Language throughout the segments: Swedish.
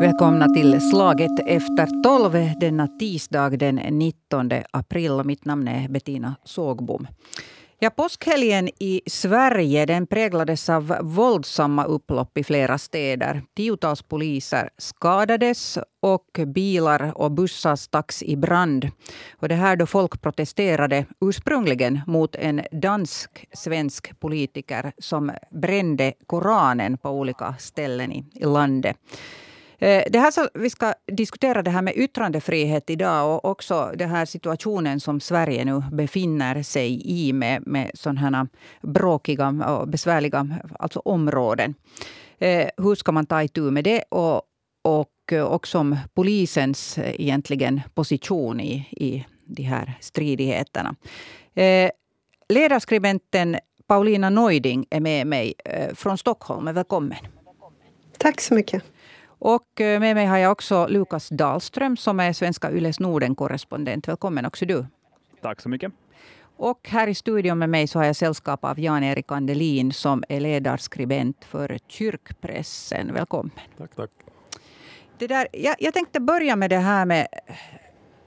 Välkomna till Slaget efter tolv denna tisdag den 19 april. Mitt namn är Bettina Sågbom. Ja, påskhelgen i Sverige den präglades av våldsamma upplopp i flera städer. Tiotals poliser skadades och bilar och bussar stacks i brand. Och det här då folk protesterade ursprungligen mot en dansk-svensk politiker som brände Koranen på olika ställen i landet. Eh, det här så, vi ska diskutera det här med yttrandefrihet idag och också den här situationen som Sverige nu befinner sig i med, med sådana här bråkiga och besvärliga alltså områden. Eh, hur ska man ta itu med det? Och, och eh, också om polisens egentligen position i, i de här stridigheterna. Ledarskribenten Paulina Neuding är med mig från Stockholm. Välkommen. Tack så mycket. Och eh, med mig har jag också Lukas Dahlström som är Svenska Yles Norden-korrespondent. Välkommen också du. Tack så mycket. Och här i studion med mig så har jag sällskap av Jan-Erik Andelin som är ledarskribent för Kyrkpressen. Välkommen. Tack, tack. Det där, jag, jag tänkte börja med det här med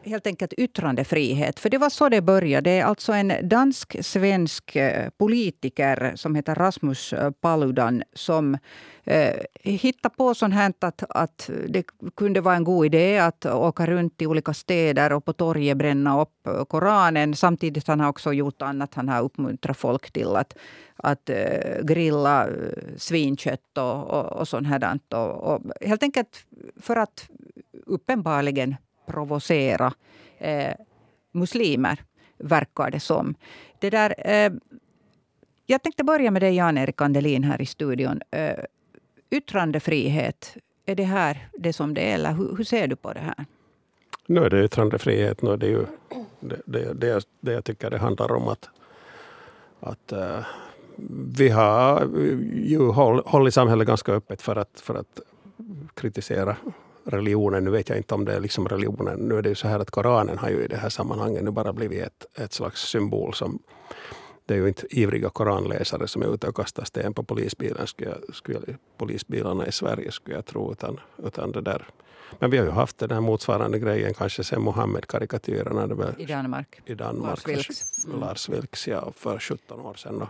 helt enkelt yttrandefrihet. För det var så det började. Det är alltså en dansk-svensk eh, politiker som heter Rasmus eh, Paludan som eh, hittade på sånt här att, att det kunde vara en god idé att åka runt i olika städer och på torget bränna upp eh, Koranen. Samtidigt han har också gjort annat. Han har uppmuntrat folk till att, att eh, grilla svinkött och, och, och sånt här. Och, och helt enkelt för att uppenbarligen provocera eh, muslimer, verkar det som. Det där, eh, jag tänkte börja med dig, Jan-Erik Andelin, här i studion. Eh, yttrandefrihet, är det här det som det är? Eller hur, hur ser du på det här? Nu är det yttrandefrihet. Nu är det, ju, det, det, det, det jag tycker det handlar om att, att uh, vi har ju håll, hållit samhället ganska öppet för att, för att kritisera religionen. Nu vet jag inte om det är liksom religionen. Nu är det ju så här att Koranen har ju i det här sammanhanget nu bara blivit ett, ett slags symbol som det är ju inte ivriga koranläsare som är ute och kastar sten på polisbilen, skulle jag, skulle, polisbilarna i Sverige skulle jag tro. Utan, utan det där. Men vi har ju haft den här motsvarande grejen kanske sen Mohammed-karikatyrerna. I Danmark. I Danmark. Lars Vilks. Mm. Lars Vilks, ja, för 17 år sedan. Och,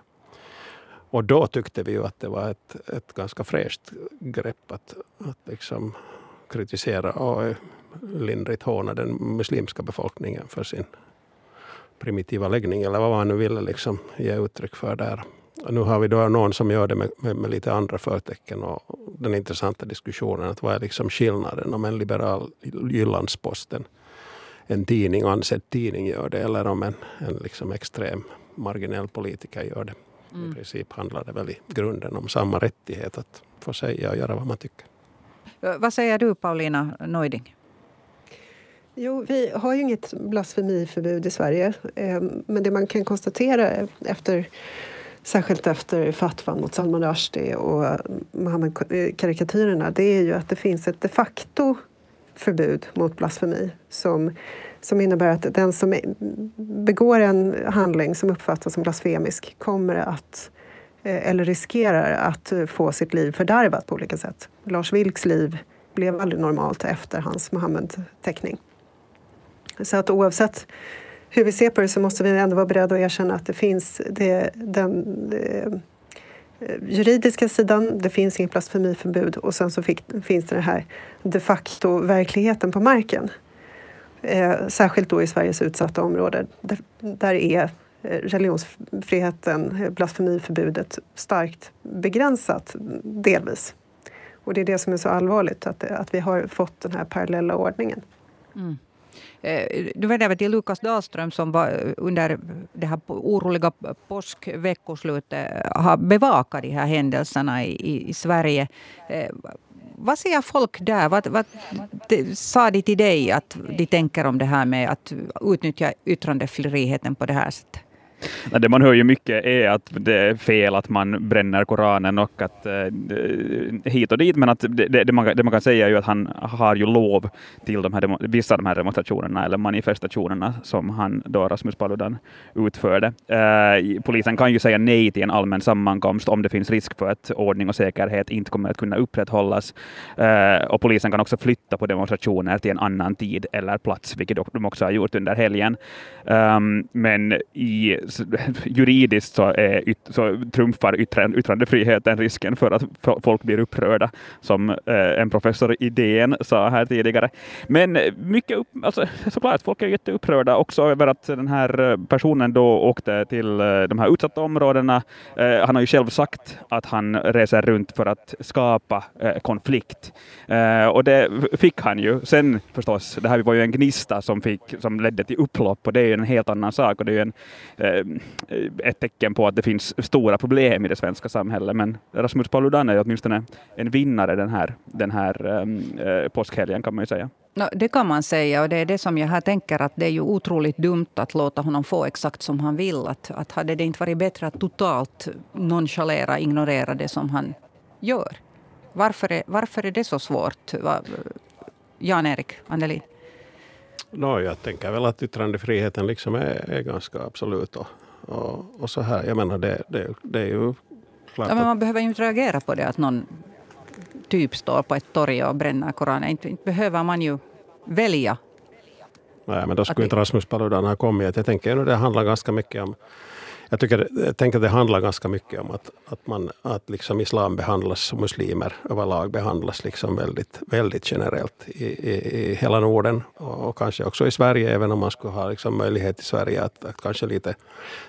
och då tyckte vi ju att det var ett, ett ganska fräscht grepp att, att liksom kritisera och lindrigt håna den muslimska befolkningen för sin primitiva läggning eller vad man nu ville liksom ge uttryck för där. Och nu har vi då någon som gör det med, med, med, lite andra förtecken och den intressanta diskussionen att vad är liksom skillnaden om en liberal Jyllandsposten, en tidning, ansedd tidning gör det eller om en, en liksom extrem marginell politiker gör det. Mm. I princip handlar det väl i grunden om samma rättighet att få säga och göra vad man tycker. Eh, vad säger du, Paulina Neuding? Jo, vi har ju inget blasfemiförbud i Sverige. Eh, men det man kan konstatera efter särskilt efter fatwan mot Salman Rushdie och Muhammed-karikatyrerna eh, det är ju att det finns ett de facto förbud mot blasfemi som, som innebär att den som begår en handling som uppfattas som blasfemisk kommer att Eh, Eh, eller riskerar att eh, få sitt liv fördärvat på olika sätt. Lars Vilks liv blev aldrig normalt efter hans Mohammed-teckning. Så att oavsett hur vi ser på det så måste vi ändå vara beredda att erkänna att det finns det, den det, eh, juridiska sidan, det finns inget blasfemiförbud och sen så fick, finns det den här de facto verkligheten på marken. Eh, särskilt då i Sveriges utsatta områden. Där, där är Eh, religionsfriheten, eh, blasfemiförbudet starkt begränsat delvis. Och det är det som är så allvarligt, att, eh, att vi har fått den här parallella ordningen. Mm. Du eh, vänder till Lukas Dahlström som var under det här oroliga påskveckoslutet har bevakat de här händelserna i, i Sverige. Vad säger folk där? Vad, vad sa de till dig att de tänker om det här med att utnyttja yttrandefriheten på det här sättet? Det man hör ju mycket är att det är fel att man bränner Koranen och att eh, eh, hit och dit, men att det, det, man, det man kan säga är ju att han har ju lov till de här, vissa av de här demonstrationerna eller manifestationerna som han då, Rasmus Paludan, utförde. Eh, polisen kan ju säga nej till en allmän sammankomst om det finns risk för att ordning och säkerhet inte kommer att kunna upprätthållas. Och polisen kan också flytta på demonstrationer till en annan tid eller plats, vilket de också har gjort under helgen. Ehm, men i juridiskt så, eh, är, så trumfar yttrandefriheten risken för att folk blir upprörda, som eh, en professor i DN sa här tidigare. Men mycket upp, alltså, såklart, folk är jätteupprörda också över att den här personen då åkte till eh, de här utsatta områdena. Han har ju själv sagt att han reser runt för att skapa konflikt. Och det fick han ju. Sen förstås, det här var ju en gnista som, fick, som ledde till upplopp och det är ju en helt annan sak och det är ju en, Eh, eh, ett tecken på att det finns stora problem i det svenska samhället. Men Rasmus Paludan är åtminstone en vinnare den här, den här ehm, eh, påskhelgen kan man ju säga. No, det kan man säga och det är det som jag här tänker att det är ju otroligt dumt att låta honom få exakt som han vill. Att, att hade det inte varit bättre att totalt nonchalera, ignorera det som han gör? Varför är, varför är det så svårt? Eh, Jan-Erik Annelin? No, jag tänker väl att yttrandefriheten liksom är, är ganska absolut. Och, och, och, så här. Jag menar, det, det, det är ju klart ja, men Man behöver ju inte reagera på det att någon typ står på ett torg och bränner Koranen. Inte, inte behöver man ju välja. Nej, men då skulle inte Rasmus Paludan ha kommit. Jag tänker att det handlar ganska mycket om jag, tycker, jag tänker att det handlar ganska mycket om att, att, man, att liksom islam behandlas och muslimer överlag behandlas liksom väldigt, väldigt generellt i, i, i hela Norden och, och, kanske också i Sverige, även om man skulle ha liksom möjlighet i Sverige att, att kanske lite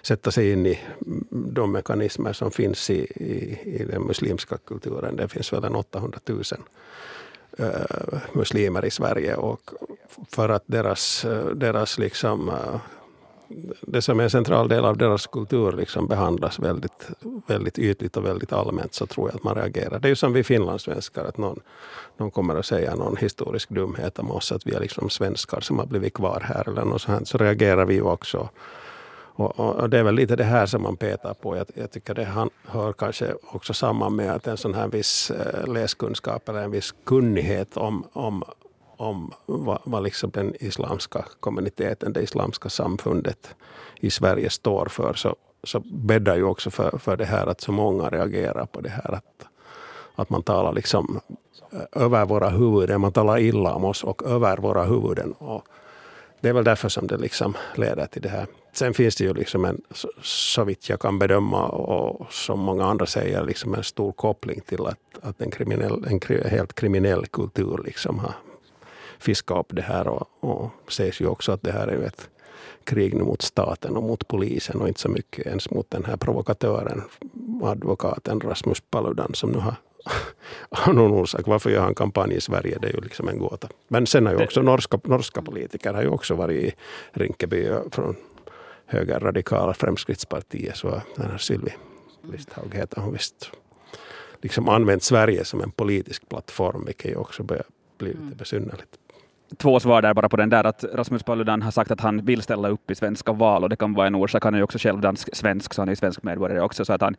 sätta sig in i de mekanismer som finns i, i, i den muslimska kulturen. Det finns väl en 800 000 eh, muslimer i Sverige och för att deras, eh, deras liksom, eh, det som är en central del av deras kultur liksom behandlas väldigt, väldigt ytligt och väldigt allmänt så tror jag att man reagerar. Det är ju som vi finlandssvenskar, att någon, någon kommer att säga någon historisk dumhet om oss, att vi är liksom svenskar som har blivit kvar här eller något sånt, så reagerar vi ju också. Och, och, och, det är väl lite det här som man petar på. Jag, jag tycker det hör kanske också samman med att en sån här viss eh, läskunskap eller en viss kunnighet om, om om vad, vad liksom den islamska kommuniteten, det islamska samfundet i Sverige står för, så, så bäddar ju också för, för det här att så många reagerar på det här att, att man talar liksom eh, över våra huvuden, man talar illa om oss och över våra huvuden. Och det är väl därför som det liksom leder till det här. Sen finns det ju liksom en, så vitt jag kan bedöma och som många andra säger, liksom en stor koppling till att, att en, kriminell, en helt kriminell kultur liksom har fiska upp det här. Och, och sägs ju också att det här är ett krig mot staten och mot polisen och inte så mycket ens mot den här provokatören, advokaten Rasmus Paludan som nu har av någon orsak. Varför gör han kampanj i Sverige? Det är ju liksom en gåta. Men sen har ju också norska, norska politiker har ju också varit i Rinkeby från högerradikala Fremskrittspartiet. Så den här Sylvi Listhaug heter hon visst. Liksom använt Sverige som en politisk plattform, vilket ju också börjar bli lite mm. besynnerligt två svar där bara på den där att Rasmus Paludan har sagt att han vill ställa upp i svenska val och det kan vara en orsak. Han är ju också själv dansk-svensk så han är svensk medborgare också så att han,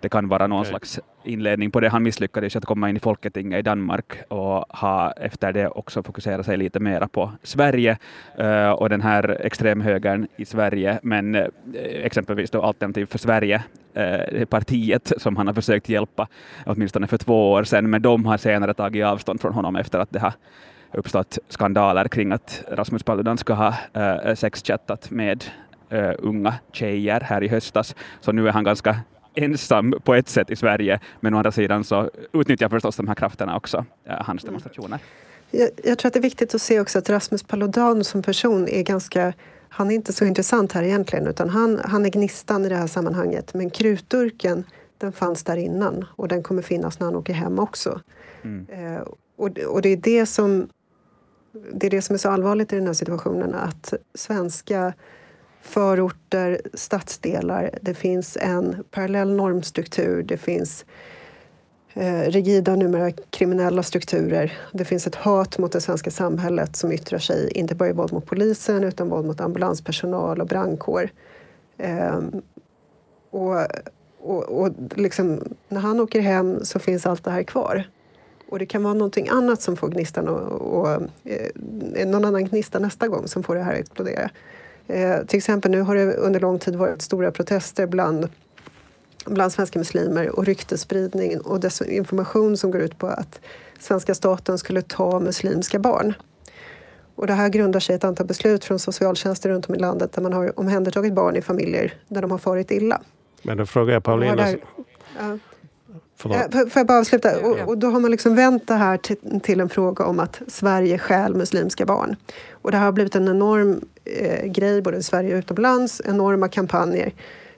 det kan vara någon okay. slags inledning på det. Han misslyckades att komma in i Folketinget i Danmark och har efter det också fokuserat sig lite mera på Sverige uh, och den här extremhögern i Sverige. Men uh, exempelvis då Alternativ för Sverige, uh, partiet som han har försökt hjälpa åtminstone för två år sedan, men de har senare tagit avstånd från honom efter att det har uppstått skandaler kring att Rasmus Paludan ska ha äh, sexchattat med äh, unga tjejer här i höstas. Så nu är han ganska ensam på ett sätt i Sverige, men å andra sidan så utnyttjar förstås de här krafterna också äh, hans demonstrationer. Jag, jag, tror att det är viktigt att se också att Rasmus Paludan som person är ganska han är inte så intressant här egentligen utan han, han är gnistan i det här sammanhanget. Men krutdurken den fanns där innan och den kommer finnas när han åker hem också. Mm. Eh, och, och det är det som det är det som är så allvarligt i den här situationen att svenska förorter, stadsdelar, det finns en parallell normstruktur, det finns eh, rigida, numera kriminella strukturer. Det finns ett hat mot det svenska samhället som yttrar sig inte bara i våld mot polisen utan våld mot ambulanspersonal och brandkår. Eh, och och, och liksom, när han åker hem så finns allt det här kvar. Och det kan vara någonting annat som får gnistan och, och eh, någon annan gnista nästa gång som får det här att explodera. Eh, till exempel nu har det under lång tid varit stora protester bland, bland svenska muslimer och ryktesspridning och desinformation som går ut på att svenska staten skulle ta muslimska barn. Och det här grundar sig i ett antal beslut från socialtjänster runt om i landet där man har omhändertagit barn i familjer där de har farit illa. Men då frågar jag Paulina... Där, ja. Förlåt. Får jag bara avsluta? Och, och, då har man liksom vänt det här till, till, en fråga om att Sverige stjäl muslimska barn. Och det här har blivit en enorm eh, grej både i Sverige och utomlands, enorma kampanjer.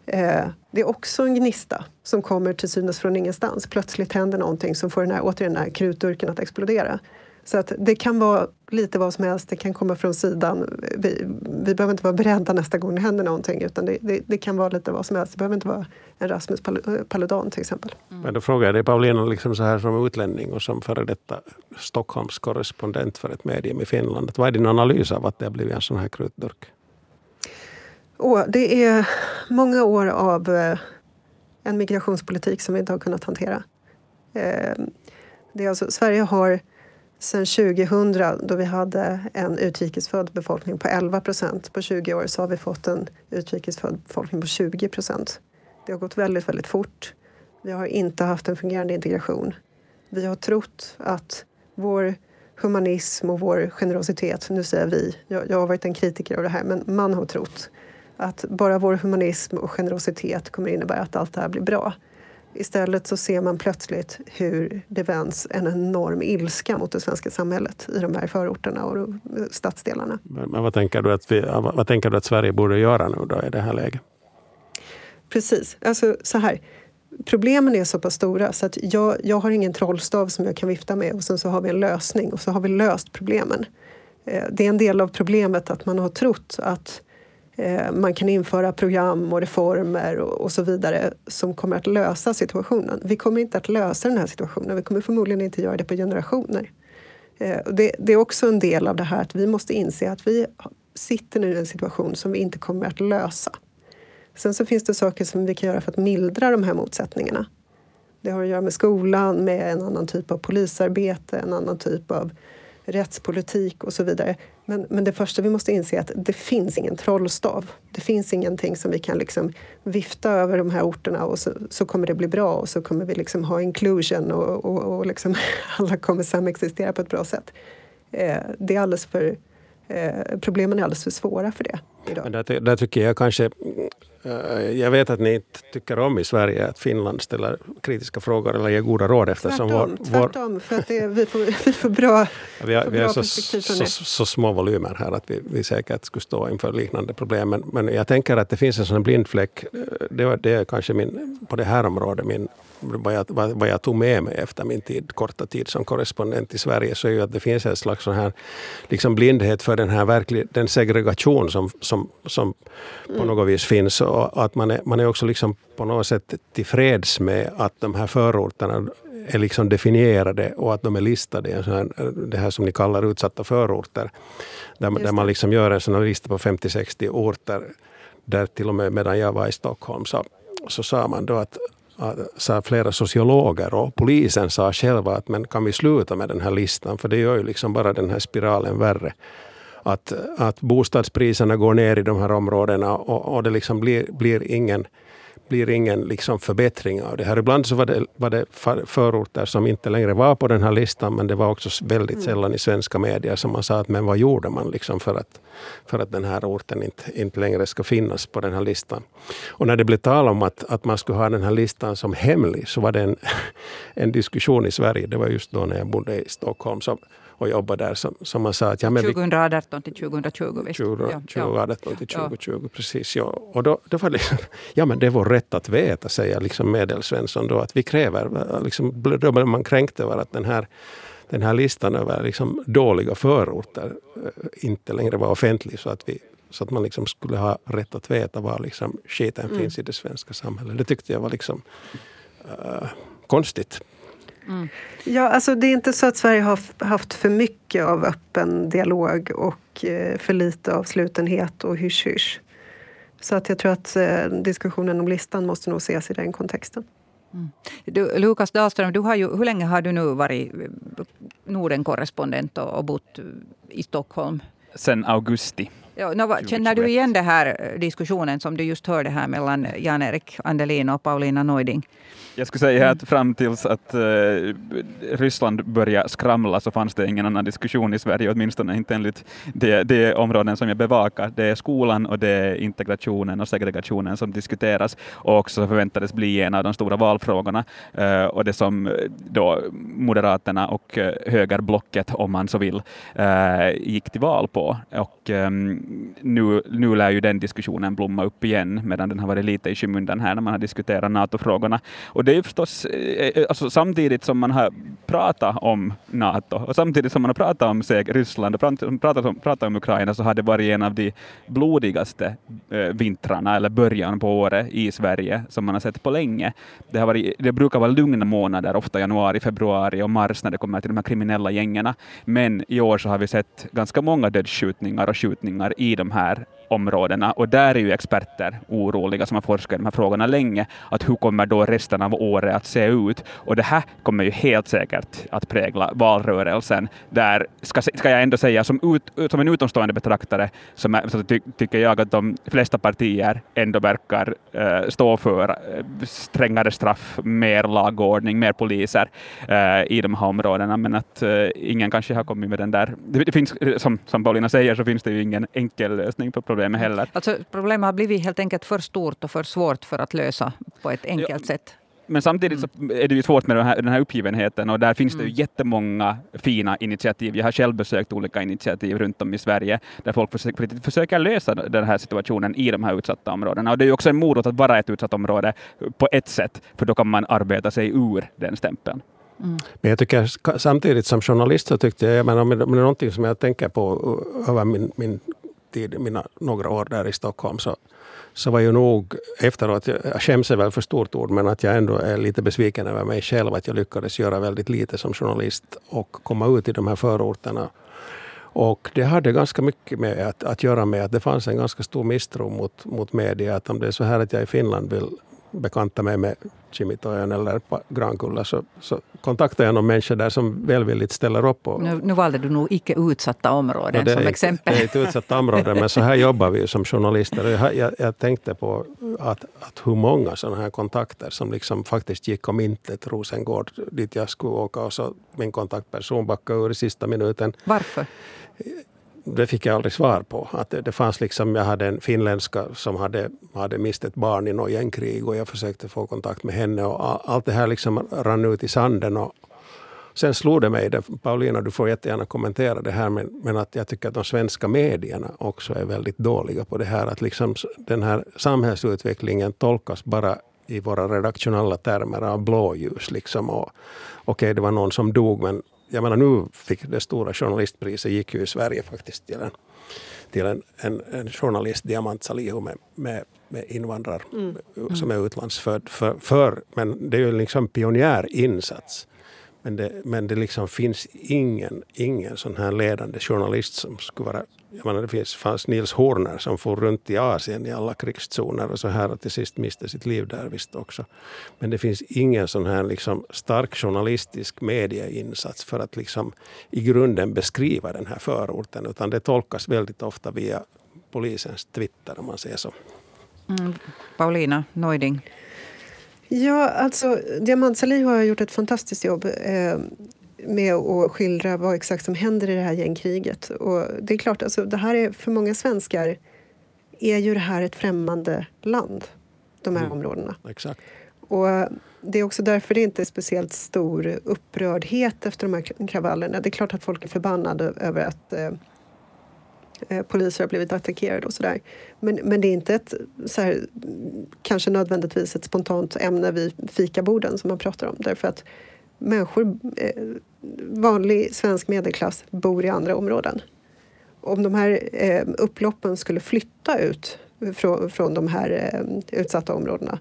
Eh, det är också en gnista som kommer till synes från ingenstans. Plötsligt händer någonting som får den här, återigen den här krutdurken att explodera. Så att det kan vara lite vad som helst, det kan komma från sidan. Vi, vi behöver inte vara beredda nästa gång det händer någonting utan det, det, det kan vara lite vad som helst. Det behöver inte vara en Rasmus Paludan till exempel. Mm. Men då frågar jag dig Paulina, liksom så här som utlänning och som före detta Stockholms korrespondent för ett medium i Finland. Vad är din analys av att det har blivit en sån här krutdurk? Oh, det är många år av eh, en migrationspolitik som vi inte har kunnat hantera. Eh, det är alltså, Sverige har Sen 2000 då vi hade en utrikesfödd befolkning på 11 procent på 20 år så har vi fått en utrikesfödd befolkning på 20 procent. Det har gått väldigt, väldigt fort. Vi har inte haft en fungerande integration. Vi har trott att vår humanism och vår generositet, nu säger vi, jag, jag har varit en kritiker av det här, men man har trott att bara vår humanism och generositet kommer innebära att allt det här blir bra. Istället så ser man plötsligt hur det vänds en enorm ilska mot det svenska samhället i de här förorterna och stadsdelarna. Men, men vad, tänker du att vi, vad tänker du att Sverige borde göra nu då i det här läget? Precis. Alltså, så här. Problemen är så pass stora så att jag, jag har ingen trollstav som jag kan vifta med och sen så har vi en lösning och så har vi löst problemen. Eh, det är en del av problemet att man har trott att Eh, man kan införa program och reformer och, så vidare som kommer att lösa situationen. Vi kommer inte att lösa den här situationen. Vi kommer förmodligen inte göra det på generationer. Eh, det, är också en del av det här att vi måste inse att vi sitter nu i en situation som vi inte kommer att lösa. Sen så finns det saker som vi kan göra för att mildra de här motsättningarna. Det har att göra med skolan, med en annan typ av polisarbete, en annan typ av rättspolitik och så vidare. Men, men det första vi måste inse är att det finns ingen trollstav. Det finns ingenting som vi kan liksom vifta över de här orterna och så, så kommer det bli bra och så kommer vi liksom ha inclusion och, och, och liksom alla kommer samexistera på ett bra sätt. Eh, det är alldeles för, eh, problemen är alldeles för svåra för det. Idag. Men där, där tycker jag kanske jag vet att ni inte tycker om i Sverige att Finland ställer kritiska frågor eller ger goda råd eftersom tvärtom, vår, tvärtom för att det, vi, får, vi får bra, vi har, vi har så, så, så, små volymer här att vi, vi säkert skulle stå inför liknande problem. Men, men jag tänker att det finns en sån blind fläck. Eh, det, det är kanske min, på det här området min, vad, jag, vad, vad jag tog med mig efter min tid, korta tid som korrespondent i Sverige så är ju att det finns en slags sån här liksom blindhet för den här verklig, den segregation som, som, som mm. på något vis finns. Och att man är, man är också liksom på något sätt tillfreds med att de här förorterna är liksom definierade och att de är listade i här, det här som ni kallar utsatta förorter. Där, där man liksom gör en sån lista på 50-60 orter. Där till och med medan jag var i Stockholm så, så sa man då att sa flera sociologer och polisen sa själva att men kan vi sluta med den här listan för det gör ju liksom bara den här spiralen värre. Att, att bostadspriserna går ner i de här områdena och, och det liksom blir, blir ingen blir ingen liksom förbättring av det här. Ibland så var det, var det förorter som inte längre var på den här listan men det var också väldigt mm. sällan i svenska medier som man sa att men vad gjorde man liksom för, att, för att den här orten inte, inte längre ska finnas på den här listan. Och när det blev tal om att, att man skulle ha den här listan som hemlig så var det en, en diskussion i Sverige. Det var just då när jag bodde i Stockholm. Så och jobba där som, som man sa att... Ja, men 2018 till 2020 visst? 2018 till 2020, precis. Ja. Och då, då var det liksom, ja men det är vår rätt att veta, säger liksom Medelsvensson då, att vi kräver, liksom, då blev man kränkt över att den här den här listan över liksom dåliga förorter eh, inte längre var offentlig så att, vi, så att man liksom skulle ha rätt att veta var liksom skiten mm. finns i det svenska samhället. Det tyckte jag var liksom uh, konstigt. Mm. Ja, alltså det är inte så att Sverige har haft för mycket av öppen dialog och eh, för lite av slutenhet och hysch-hysch. Så att jag tror att eh, diskussionen om listan måste nog ses i den kontexten. Mm. Du, Lukas Dahlström, du har ju, hur länge har du nu varit Norden-korrespondent och, och bott i Stockholm? Sen augusti. Ja, no, känner du igen den här diskussionen som du just hörde här mellan Jan-Erik Andelin och Paulina Neuding? Jag skulle säga att fram tills att uh, Ryssland började skramla så fanns det ingen annan diskussion i Sverige, åtminstone inte enligt de, de områden som jag bevakar. Det är skolan och det är integrationen och segregationen som diskuteras och också förväntades bli en av de stora valfrågorna uh, och det som då Moderaterna och uh, högerblocket, om man så vill, gick till val på. Och um, nu, nu lär ju den diskussionen blomma upp igen, medan den har varit lite i skymundan här när man har diskuterat NATO-frågorna. Och det är ju förstås, eh, eh, alltså, samtidigt som man har pratat om NATO och samtidigt som man har pratat om säg, Ryssland och pratat om, pratat om Ukraina så har det varit en av de blodigaste äh, vintrarna eller början på året i Sverige som man har sett på länge. Det, har varit, det brukar vara lugna månader, ofta januari, februari och mars när det kommer till de här kriminella gängerna. Men i år så har vi sett ganska många dödsskjutningar och skjutningar i de här områdena och där är ju experter oroliga som har forskat i de här frågorna länge, att hur kommer då resten av året att se ut? Och det här kommer ju helt säkert att prägla valrörelsen. Där ska, ska jag ändå säga, som, ut, som en utomstående betraktare, som är, så ty, tycker jag att de flesta partier ändå verkar uh, stå för uh, strängare straff, mer lagordning, mer poliser uh, i de här områdena, men att ingen kanske har kommit med den där... Det, det finns, som, som Paulina säger, så finns det ju ingen enkel lösning på problemet problemet heller. Alltså, problemet har blivit helt enkelt för stort och för svårt för att lösa på ett enkelt ja. sätt. Men samtidigt så är det ju svårt med den här, den här uppgivenheten och där finns mm. det ju mm. jättemånga fina initiativ. Jag har själv besökt olika initiativ runt om i Sverige där folk försöker, försöker lösa den här situationen i de här utsatta områdena. Och det är ju också en morot att vara ett utsatt område på ett sätt, för då kan man arbeta sig ur den stämpeln. Mm. Men jag tycker samtidigt som journalist så tyckte jag, jag menar, om det är någonting som jag tänker på över min, min tid, mina några år där i Stockholm, så, så var ju nog efteråt, jag skäms är väl för stort ord, men att jag ändå är lite besviken över mig själv, att jag lyckades göra väldigt lite som journalist och komma ut i de här förorterna. Och det hade ganska mycket med att, att göra med att det fanns en ganska stor misstro mot, mot media. Att om det är så här att jag i Finland vill bekanta mig med Kimitojan eller Grankulla så, så kontaktar jag någon människa där som välvilligt ställer upp. Och, nu, nu valde du nog icke utsatta områden som exempel. Det är ett utsatta område, men så här jobbar vi som journalister. Jag, jag, jag tänkte på att, att hur många sådana här kontakter som liksom faktiskt gick om intet. Rosengård, dit jag skulle åka och så min kontaktperson backade ur i sista minuten. Varför? Det fick jag aldrig svar på. Att det, det fanns liksom, jag hade en finländska som hade, hade mist ett barn i något gängkrig och jag försökte få kontakt med henne och allt det här liksom rann ut i sanden. Och sen slog det mig, det, Paulina du får jättegärna kommentera det här, men, men att jag tycker att de svenska medierna också är väldigt dåliga på det här. Att liksom den här samhällsutvecklingen tolkas bara i våra redaktionella termer av blåljus. Liksom. Okej, okay, det var någon som dog, men jag menar nu fick det stora journalistpriset gick ju i Sverige faktiskt till en, till en, en, en journalist, Diamant Salihu med, med, med invandrar mm. som är utlandsfödd. För, för, men det är ju liksom pionjärinsats. Men det, men det liksom finns ingen, ingen sån här ledande journalist som skulle vara jag menar, det finns, fanns Nils Horner som for runt i Asien i alla krigszoner och så här och till sist miste sitt liv där visst också. Men det finns ingen sån här liksom stark journalistisk medieinsats för att liksom i grunden beskriva den här förorten utan det tolkas väldigt ofta via polisens Twitter om man säger så. Mm. Paulina Neuding. Ja, alltså Diamant Salih har gjort ett fantastiskt jobb eh, med att skildra vad exakt som händer i det här gängkriget. Och det är klart, alltså, det här är, för många svenskar är ju det här ett främmande land, de här mm. områdena. Exakt. Och det är också därför det inte är speciellt stor upprördhet efter de här kravallerna. Det är klart att folk är förbannade över att eh, eh, Eh, poliser har blivit attackerade och sådär. Men, men det är inte ett, så här, kanske nödvändigtvis ett spontant ämne vid fikaborden som man pratar om. Därför att människor, eh, vanlig svensk medelklass, bor i andra områden. Om de här eh, upploppen skulle flytta ut från, från de här eh, utsatta områdena,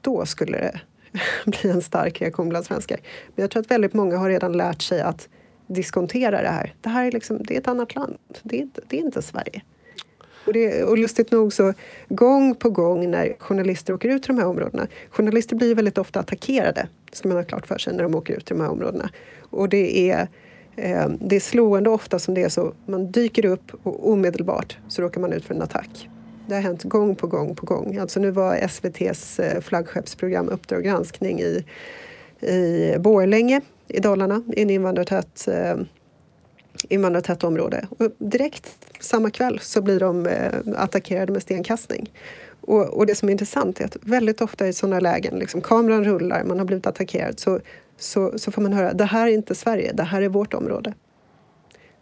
då skulle det bli en stark reaktion bland svenskar. Men jag tror att väldigt många har redan lärt sig att diskontera det här. Det här är, liksom, det är ett annat land. Det är, inte, det är inte Sverige. Och, det, och lustigt nog så gång på gång när journalister åker ut till de här områdena. Journalister blir väldigt ofta attackerade, ska man ha klart för sig, när de åker ut till de här områdena. Och det är, eh, det är slående ofta som det är så. Man dyker upp och omedelbart så råkar man ut för en attack. Det har hänt gång på gång på gång. Alltså nu var SVTs eh, flaggskeppsprogram Uppdrag granskning i, i Borlänge i Dalarna, i en invandrartät, eh, invandrartätt område. Och direkt samma kväll så blir de eh, attackerade med stenkastning. Och, och, det som är intressant är att väldigt ofta i sådana lägen, liksom, kameran rullar, man har blivit attackerad, så, så, så får man höra det här är inte Sverige, det här är vårt område.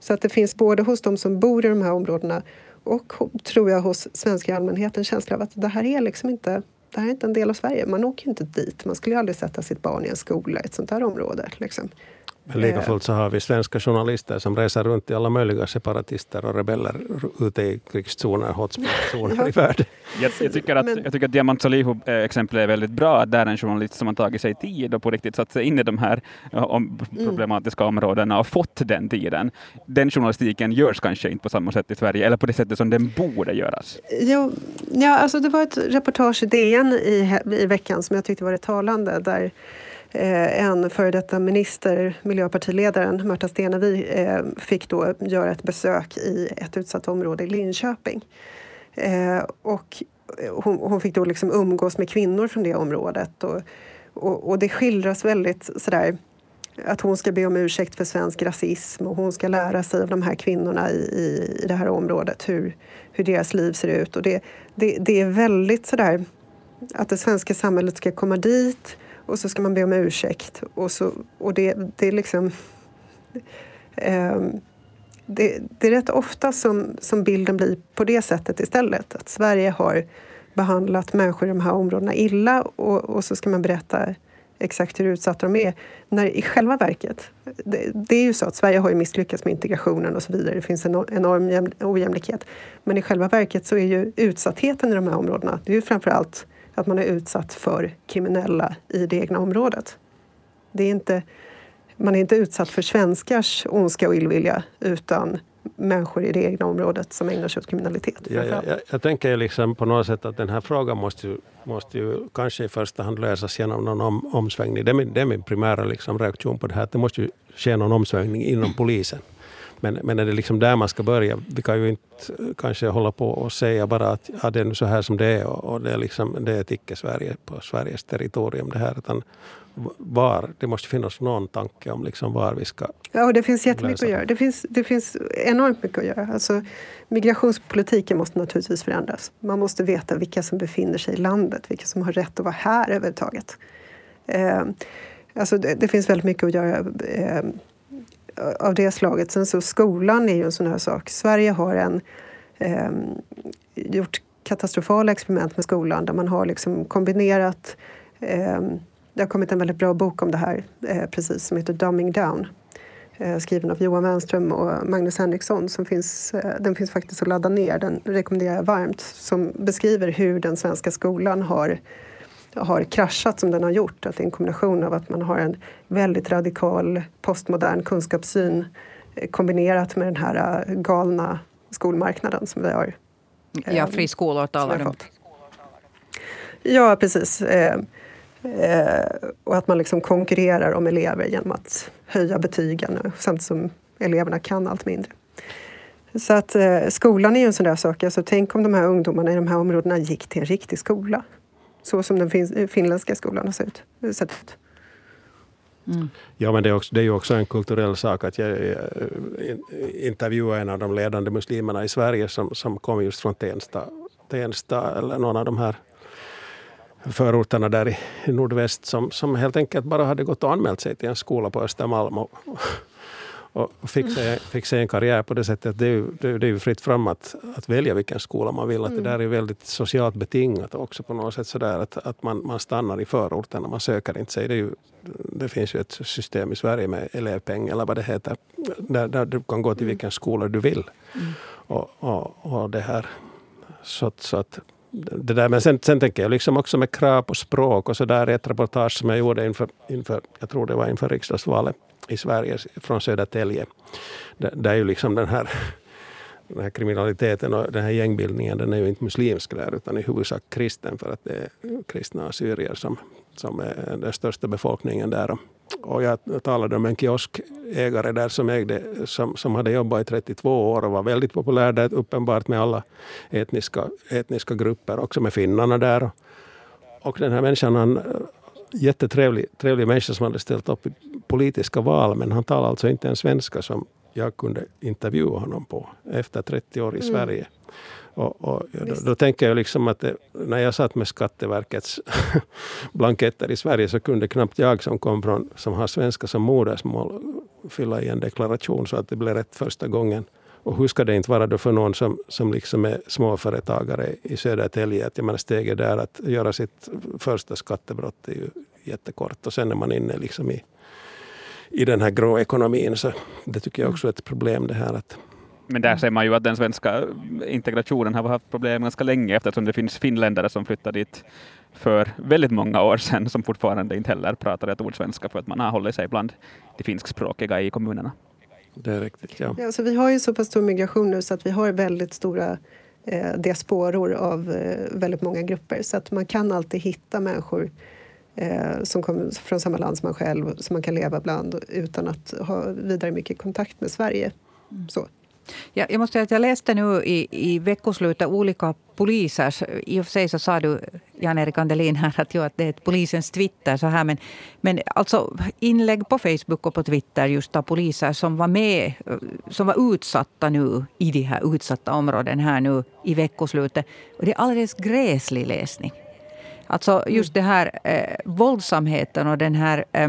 Så att det finns både hos de som bor i de här områdena och tror jag hos svenska allmänheten känsla av att det här är liksom inte det här är inte en del av Sverige. Man åker ju inte dit. Man skulle ju aldrig sätta sitt barn i en skola i ett sånt här område. Liksom. Men lika fullt så har vi svenska journalister som reser runt i alla möjliga separatister och rebeller ute i krigszoner, hotspotzoner i världen. Jag, jag, tycker att, jag tycker att Diamant Salihu-exemplet är väldigt bra. Där är en journalist som har tagit sig tid och på riktigt satt sig in i de här om, mm. problematiska mm. områdena och fått den tiden. Den journalistiken görs kanske inte på samma sätt i Sverige, eller på det sättet som den borde göras. Jo, ja, alltså det var ett reportage i DN i, i veckan som jag tyckte var rätt talande. Där Eh, Eh, en före detta minister, miljöpartiledaren Märta Stenevi, eh, fick då göra ett besök i ett utsatt område i Linköping. Eh, och hon, hon fick då liksom umgås med kvinnor från det området. Och, och, och det skildras väldigt sådär att hon ska be om ursäkt för svensk rasism och hon ska lära sig av de här kvinnorna i, i, i det här området hur, hur deras liv ser ut. Och det, det, det är väldigt sådär att det svenska samhället ska komma dit och så ska man be om ursäkt. Och, så, och det, det är liksom... Eh, det, det, är rätt ofta som, som bilden blir på det sättet istället. Att Sverige har behandlat människor i de här områdena illa och, och så ska man berätta exakt hur utsatta de är. När i själva verket, det, det, är ju så att Sverige har ju misslyckats med integrationen och så vidare. Det finns en enorm ojämlikhet. Men i själva verket så är ju utsattheten i de här områdena, det är ju framförallt att man är utsatt för kriminella i det egna området. Det är inte, man är inte utsatt för svenskars ondska och illvilja utan människor i det egna området som ägnar sig åt kriminalitet. Ja, ja, jag, jag tänker liksom på något sätt att den här frågan måste ju, måste ju kanske i första hand lösas genom någon om, omsvängning. Det är min, det är min primära liksom reaktion på det här. Att det måste ju ske någon omsvängning inom polisen. Men, men är det liksom där man ska börja? Vi kan ju inte kanske hålla på och säga bara att ja, det är så här som det är och, och det, är liksom, det är ett icke-Sverige på Sveriges territorium det här. Utan var, det måste finnas någon tanke om liksom var vi ska Ja, och det finns jättemycket att göra. Det finns, det finns enormt mycket att göra. Alltså, migrationspolitiken måste naturligtvis förändras. Man måste veta vilka som befinner sig i landet, vilka som har rätt att vara här överhuvudtaget. Eh, alltså det, det, finns väldigt mycket att göra. Eh, av det slaget. Sen så skolan är ju en sån här sak. Sverige har en, eh, gjort katastrofala experiment med skolan där man har liksom kombinerat eh, det har kommit en väldigt bra bok om det här eh, precis som heter Dumbing Down eh, skriven av Johan Wenström och Magnus Henriksson. Som finns, eh, den finns faktiskt att ladda ner, den rekommenderar jag varmt. Som beskriver hur den svenska skolan har har kraschat som den har gjort. Att det är en kombination av att man har en väldigt radikal postmodern kunskapssyn eh, kombinerat med den här eh, galna skolmarknaden som vi har. Ja, friskolor talar du. Ja, precis. Eh, och att man liksom konkurrerar om elever genom att höja betygen samtidigt som eleverna kan allt mindre. Så att skolan är ju en sån där sak. Alltså, tänk om de här ungdomarna i de här områdena gick till en riktig skola så som den fin finländska skolan har sett ut. Mm. Ja, men det är, också, det är ju också en kulturell sak att jag, jag intervjuade en av de ledande muslimerna i Sverige som, som kom just från Tensta, Tensta eller någon av de här förorterna där i nordväst som, som helt enkelt bara hade gått och anmält sig till en skola på Östermalm och, och fick sig en karriär på det sättet. Det är ju, det är ju fritt fram att, att välja vilken skola man vill. Att det där är väldigt socialt betingat också på något sätt. Sådär, att, att man, man stannar i förorten man söker inte sig. Det, ju, det, finns ju ett system i Sverige med elevpeng eller vad det heter. Där, där du kan gå till mm. vilken skola du vill. Mm. Och, och, och det här. Så, så att det där. Men sen, sen tänker jag liksom också med krav på språk och så där ett reportage som jag gjorde inför, inför jag tror det var inför riksdagsvalet i Sverige från Södertälje. Där, där är ju liksom den här den här kriminaliteten och den här gängbildningen den är ju inte muslimsk där utan i huvudsak kristen för att det är kristna assyrier som, som är den största befolkningen där. Och jag talade med en kioskägare där som, ägde, som, som hade jobbat i 32 år och var väldigt populär där uppenbart med alla etniska, etniska grupper, också med finnarna där. Och den här människan, han, jättetrevlig trevlig människa som hade ställt upp i politiska val men han talade alltså inte en svenska som jag kunde intervjua honom på efter 30 år i mm. Sverige. Och, och då, då, tänker jag liksom att det, när jag satt med Skatteverkets blanketter i Sverige så kunde knappt jag som kom från, som har svenska som modersmål fylla i en deklaration så att det blev rätt första gången. Och hur ska det inte vara då för någon som, som liksom är småföretagare i Södertälje, att jag menar steget där att göra sitt första skattebrott är ju jättekort och sen är man inne liksom i, i den här grå ekonomin. Så det tycker jag också är ett problem det här att men där ser man ju att den svenska integrationen har haft problem ganska länge eftersom det finns finländare som flyttade dit för väldigt många år sedan som fortfarande inte heller pratar ett ord svenska för att man har hållit sig bland de finskspråkiga i kommunerna. Det är riktigt, ja. ja så vi har ju så pass stor migration nu så att vi har väldigt stora eh, diasporor av eh, väldigt många grupper så att man kan alltid hitta människor eh, som kommer från samma land som man själv som man kan leva bland utan att ha vidare mycket kontakt med Sverige. Mm. Så. Ja, jag måste säga att jag läste nu i, i veckoslutet olika polisers... I och för sig så sa du, Jan-Erik Andelin, här att, jo, att det är polisens Twitter. Så här, men, men alltså inlägg på Facebook och på Twitter just av poliser som var med, som var utsatta nu i de här utsatta områdena här nu i veckoslutet. Och det är alldeles gräslig läsning. Alltså just det här eh, våldsamheten och den här eh,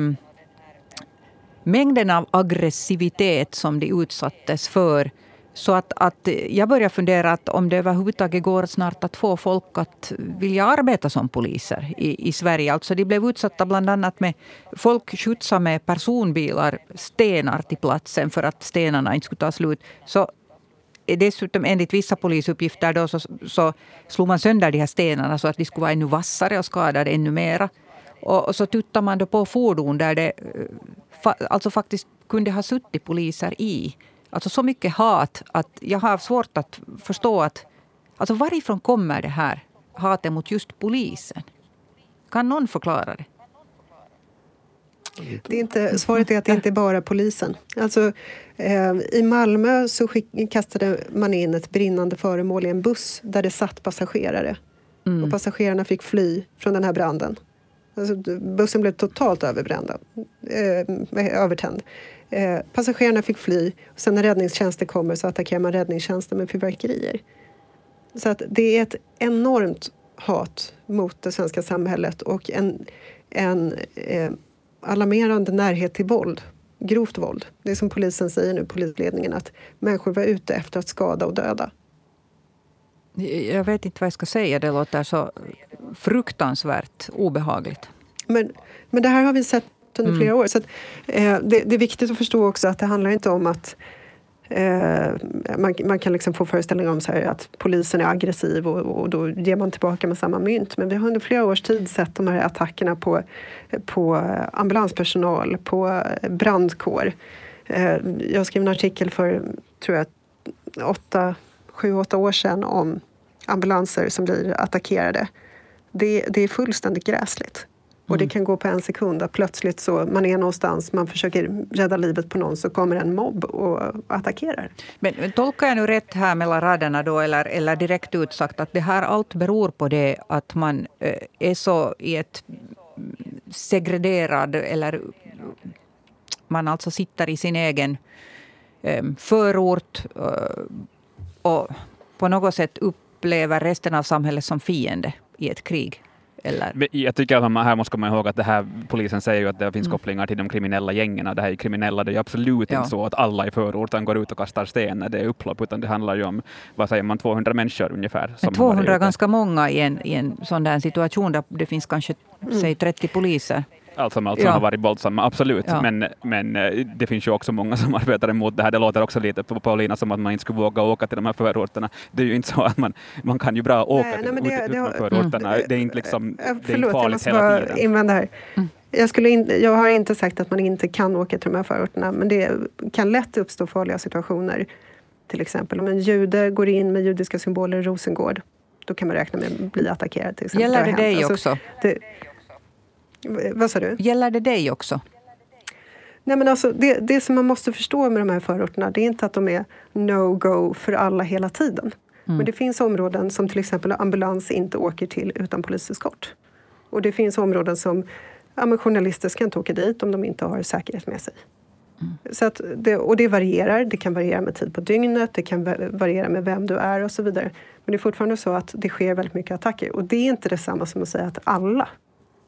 mängden av aggressivitet som de utsattes för så att, att jag börjar fundera att om det överhuvudtaget går snart att få folk att vilja arbeta som poliser i, i Sverige. Alltså de blev utsatta bland annat med folk skjutsade med personbilar stenar till platsen för att stenarna inte skulle ta slut. Så Eh, dessutom enligt vissa polisuppgifter då, så, så slog man sönder de här stenarna så att de skulle vara ännu vassare och skadade ännu mera. Och, och så tuttade man då på fordon där det eh, fa, alltså faktiskt kunde ha suttit poliser i. Alltså så mycket hat att jag har svårt att förstå att... Alltså varifrån kommer det här hatet mot just polisen? Kan någon förklara det? Det är inte, svaret är att det inte är bara polisen. Alltså, eh, I Malmö så skick, kastade man in ett brinnande föremål i en buss där det satt passagerare. Mm. Och passagerarna fick fly från den här branden. Alltså, bussen blev totalt överbränd, eh, övertänd. Eh, passagerarna fick fly. Och sen när räddningstjänsten kommer så attackerar man räddningstjänsten med fyrverkerier. Så att det är ett enormt hat mot det svenska samhället och en, en eh, alarmerande närhet till våld. Grovt våld. Det är som polisen säger nu, polisledningen, att människor var ute efter att skada och döda. Jag vet inte vad jag ska säga. Det låter så fruktansvärt obehagligt. Men, men det här har vi sett under flera mm. år. Så att, eh, det, det, är viktigt att förstå också att det handlar inte om att eh, man, man, kan liksom få föreställningar om så här, att polisen är aggressiv och, och, då ger man tillbaka med samma mynt. Men vi har under flera års tid sett de här attackerna på, på ambulanspersonal, på brandkår. Eh, jag skrev en artikel för, tror jag, åtta, sju, åtta år sedan om ambulanser som blir attackerade. Det, det är fullständigt gräsligt. Och det mm. kan gå på en sekund att plötsligt så man är någonstans, man försöker rädda livet på någon så kommer en mobb och attackerar. Men tolkar jag nu rätt här mellan raderna då eller, eller direkt utsagt att det här allt beror på det att man eh, är så i ett segregerad eller man alltså sitter i sin egen eh, förort eh, och på något sätt upplever resten av samhället som fiende i ett krig? Eller? Jag tycker att man, här måste komma ihåg att det här, polisen säger ju att det finns mm. kopplingar till de kriminella gängen. Det här är kriminella, det är absolut ja. inte så att alla i förorten går ut och kastar sten när det är upplopp, utan det handlar ju om, vad säger man, 200 människor ungefär. Men 200 är ganska många i en, i en sån där situation där det finns kanske mm. säg 30 poliser allt som allt som ja. har varit våldsamma, absolut. Ja. Men, men eh, det finns ju också många som arbetar emot det här. Det låter också lite på Paulina som att man inte skulle våga åka till de här förorterna. Det är ju inte så att man, man kan ju bra åka nej, till nej, det, ut, det, förorterna. Mm. Det är inte liksom, det är inte farligt hela tiden. Invända här. Mm. Jag, skulle in, jag har inte sagt att man inte kan åka till de här förorterna men det kan lätt uppstå farliga situationer till exempel. Om en jude går in med judiska symboler i Rosengård, då kan man räkna med att bli attackerad. Till exempel. Gäller det, det dig alltså, också? Det, vad sa du? Gäller det dig också? Nej, men alltså, det, det som man måste förstå med de här förorterna det är inte att de är no-go för alla hela tiden. Mm. Men det finns områden som till exempel ambulans inte åker till utan poliseskort. Och det finns områden som ja, journalister ska inte åka dit om de inte har säkerhet med sig. Mm. Så att det, och det varierar. Det kan variera med tid på dygnet, det kan variera med vem du är och så vidare. Men det är fortfarande så att det sker väldigt mycket attacker. Och det är inte detsamma som att säga att alla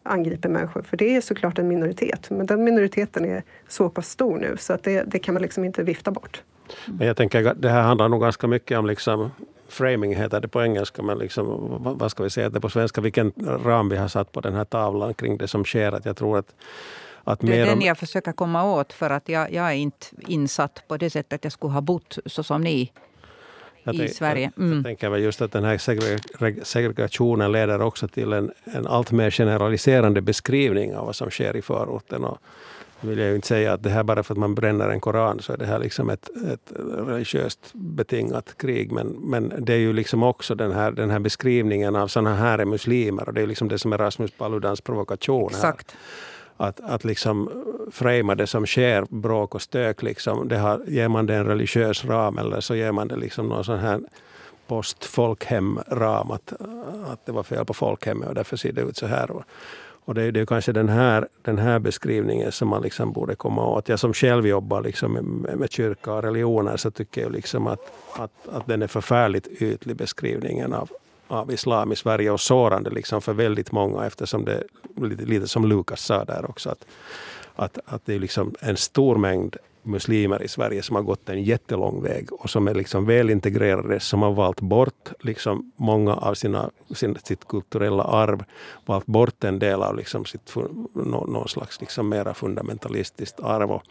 angriper människor. För det är såklart en minoritet. Men den minoriteten är så pass stor nu så att det, det kan man liksom inte vifta bort. Men jag tänker att det här handlar nog ganska mycket om liksom framing heter det på engelska, men liksom, vad ska vi säga det på svenska, vilken ram vi har satt på den här tavlan kring det som sker. Att jag tror att, att det är den om... jag försöker komma åt, för att jag, jag är inte insatt på det sättet att jag skulle ha bott så som ni jag i tänk, Sverige. Mm. Jag tänker väl just att den här segregationen leder också till en, en allt mer generaliserande beskrivning av vad som sker i förorten. Och vill jag ju inte säga att det här bara för att man bränner en koran så är det här liksom ett, ett religiöst betingat krig. Men, men det är ju liksom också den här, den här beskrivningen av sådana här är muslimer. Och det är liksom det som är Rasmus Paludans provokation. Exakt. Här att, att liksom framea det som sker, bråk och stök, liksom, det har, ger man det en religiös ram eller så ger man det liksom någon sån här post-folkhem-ram, att, att det var fel på folkhemmet och därför ser det ut så här. Och det är, det är kanske den här, den här beskrivningen som man liksom borde komma åt. Jag som själv jobbar liksom med, med kyrka och religioner så tycker jag liksom att, att, att den är förfärligt ytlig beskrivningen av, av islam i Sverige och sårande liksom för väldigt många eftersom det lite, lite som Lukas sa där också att, att, att det är liksom en stor mängd muslimer i Sverige som har gått en jättelång väg och som är liksom välintegrerade, som har valt bort liksom många av sina, sin, sitt kulturella arv, valt bort en del av liksom sitt, någon slags liksom mera fundamentalistiskt arv. Och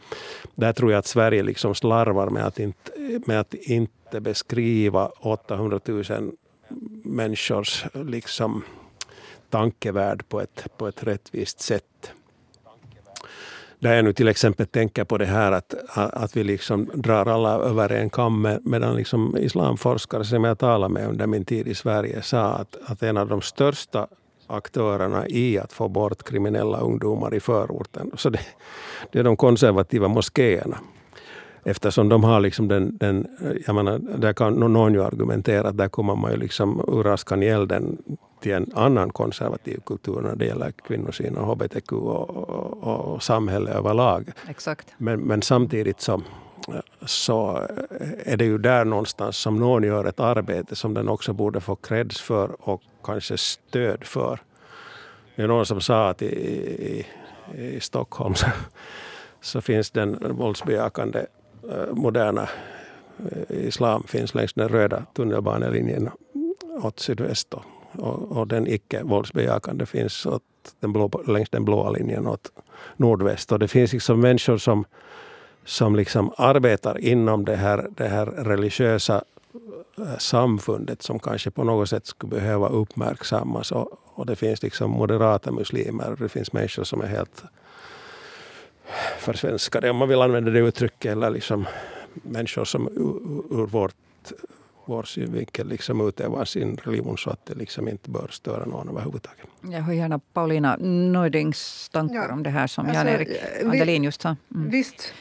där tror jag att Sverige liksom slarvar med att inte, med att inte beskriva 800 000 människors liksom tankevärld på ett, på ett rättvist sätt. Där jag nu till exempel tänker på det här att, att vi liksom drar alla över en kam medan liksom islamforskare som jag talade med under min tid i Sverige sa att, att en av de största aktörerna i att få bort kriminella ungdomar i förorten. Så det, det är de konservativa moskéerna. Eftersom de har liksom den, den jag menar, där kan någon ju argumentera att där kommer man ju liksom ur askan i elden till en annan konservativ kultur när det gäller kvinnosyn och hbtq och, och, och samhälle överlag. Exakt. Men, men samtidigt så, så är det ju där någonstans som någon gör ett arbete som den också borde få creds för och kanske stöd för. Det är någon som sa att i, i, i Stockholm så, så finns den våldsbejakande Eh, moderna eh, islam finns längs den röda tunnelbanelinjen åt sydväst och, och den icke våldsbejakande finns åt den blå, längs den blåa linjen åt nordväst. Och det finns liksom människor som, som liksom arbetar inom det här, det här religiösa eh, samfundet som kanske på något sätt skulle behöva uppmärksammas. Och, och det finns liksom moderata muslimer. Det finns människor som är helt försvenskade, om man vill använda det uttrycket, eller liksom människor som ur vårt, vår synvinkel liksom utövar sin religion så att det liksom inte bör störa någon överhuvudtaget. Jag hör gärna Paulina Neudings tankar ja. om det här som alltså, Jan-Erik eh, Andelin just sa. Mm. Visst,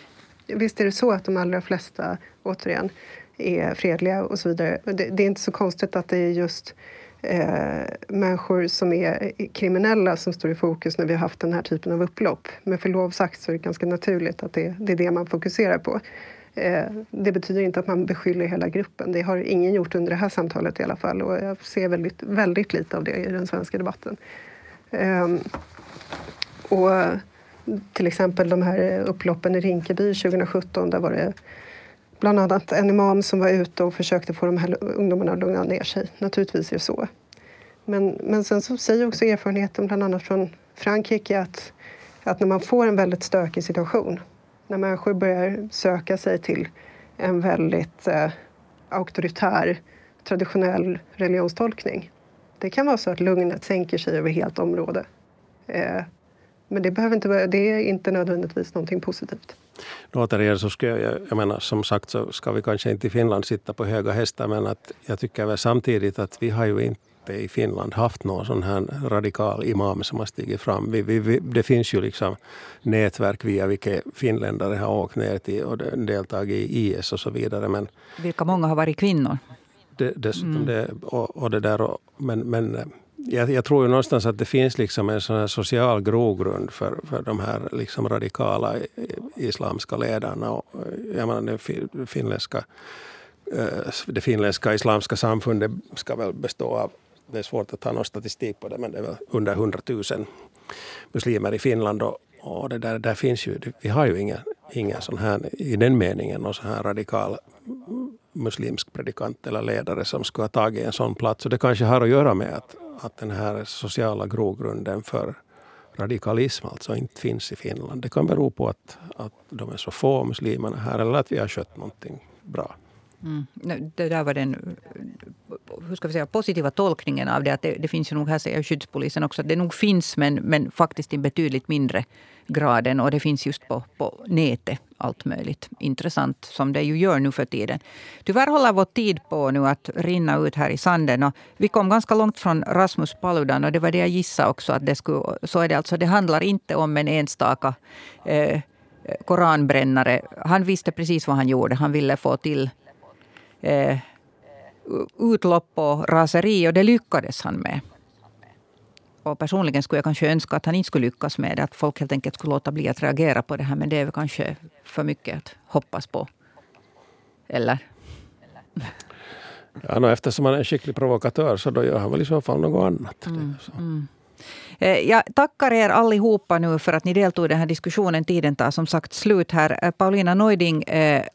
visst är det så att de allra flesta, återigen, är fredliga och så vidare. Det, det är inte så konstigt att det är just eh, människor som är kriminella som står i fokus när vi har haft den här typen av upplopp. Men för lov sagt så är det ganska naturligt att det, det är det man fokuserar på. Eh, det betyder inte att man beskyller hela gruppen. Det har ingen gjort under det här samtalet i alla fall och jag ser väldigt, väldigt lite av det i den svenska debatten. Eh, och till exempel de här upploppen i Rinkeby 2017, där var det bland annat en imam som var ute och försökte få de här ungdomarna att lugna ner sig. Naturligtvis är det så. Men, men sen så säger också erfarenheten, bland annat från Frankrike, att, att när man får en väldigt stökig situation, när människor börjar söka sig till en väldigt eh, auktoritär, traditionell religionstolkning. Det kan vara så att lugnet sänker sig över helt område. Eh, men det, behöver inte det är inte nödvändigtvis någonting positivt. Återigen så skulle jag, jag menar som sagt så ska vi kanske inte i Finland sitta på höga hästar men att jag tycker väl samtidigt att vi har ju inte i Finland haft någon sån här radikal imam som har stigit fram. Vi, vi, vi, det finns ju liksom nätverk via vilka finländare har åkt ner till och deltagit i IS och så vidare. Men Vilka många har varit kvinnor. Det, dessutom mm. det, och, och, det där. Och, men men jag, jag, tror ju någonstans att det finns liksom en sån social grogrund för, för de här liksom radikala islamska ledarna. Och, jag menar, det finländska, eh, det finländska islamska samfundet ska väl bestå av det är svårt att ta någon statistik på det, men det är väl under 100 000 muslimer i Finland. Och, och det där, där finns ju, vi har ju ingen, ingen sån här, i den meningen, någon sån här radikal muslimsk predikant eller ledare som skulle ha tagit en sån plats. Och det kanske har att göra med att, att den här sociala grogrunden för radikalism alltså inte finns i Finland. Det kan bero på att, att de är så få muslimerna här eller att vi har skött någonting bra. Mm. Det där var den hur ska vi säga, positiva tolkningen av det. Att det, det finns ju nog, här säger skyddspolisen också, att det nog finns men, men faktiskt i betydligt mindre graden. Och det finns just på, på nätet allt möjligt intressant som det ju gör nu för tiden. Tyvärr håller vår tid på nu att rinna ut här i sanden. Och vi kom ganska långt från Rasmus Paludan och det var det jag gissade också. Att det skulle, så är det alltså. Det handlar inte om en enstaka eh, koranbrännare. Han visste precis vad han gjorde. Han ville få till eh, utlopp och raseri och det lyckades han med. Och personligen skulle jag kanske önska att han inte skulle lyckas med det. Att folk helt enkelt skulle låta bli att reagera på det här. Men det är väl kanske för mycket att hoppas på. Eller? Ja, no, eftersom han är en skicklig provokatör så då gör han väl i så fall något annat. Mm, mm. Eh, jag tackar er allihopa nu för att ni deltog i den här diskussionen. Tiden tar som sagt slut här. Eh, Paulina Neuding eh,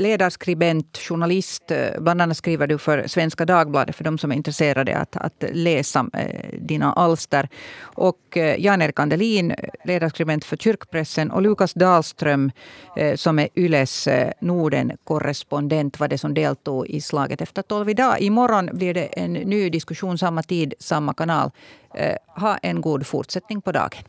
ledarskribent, journalist. Eh, bland annat skriver du för Svenska Dagbladet för de som är intresserade att, att läsa eh, dina alster. Och eh, Jan-Erik Andelin, ledarskribent för Kyrkpressen. Och Lukas Dahlström som är Yles Norden-korrespondent var det som deltog i slaget efter tolv idag. Imorgon blir det en ny diskussion, samma tid, samma kanal. Ha en god fortsättning på dagen.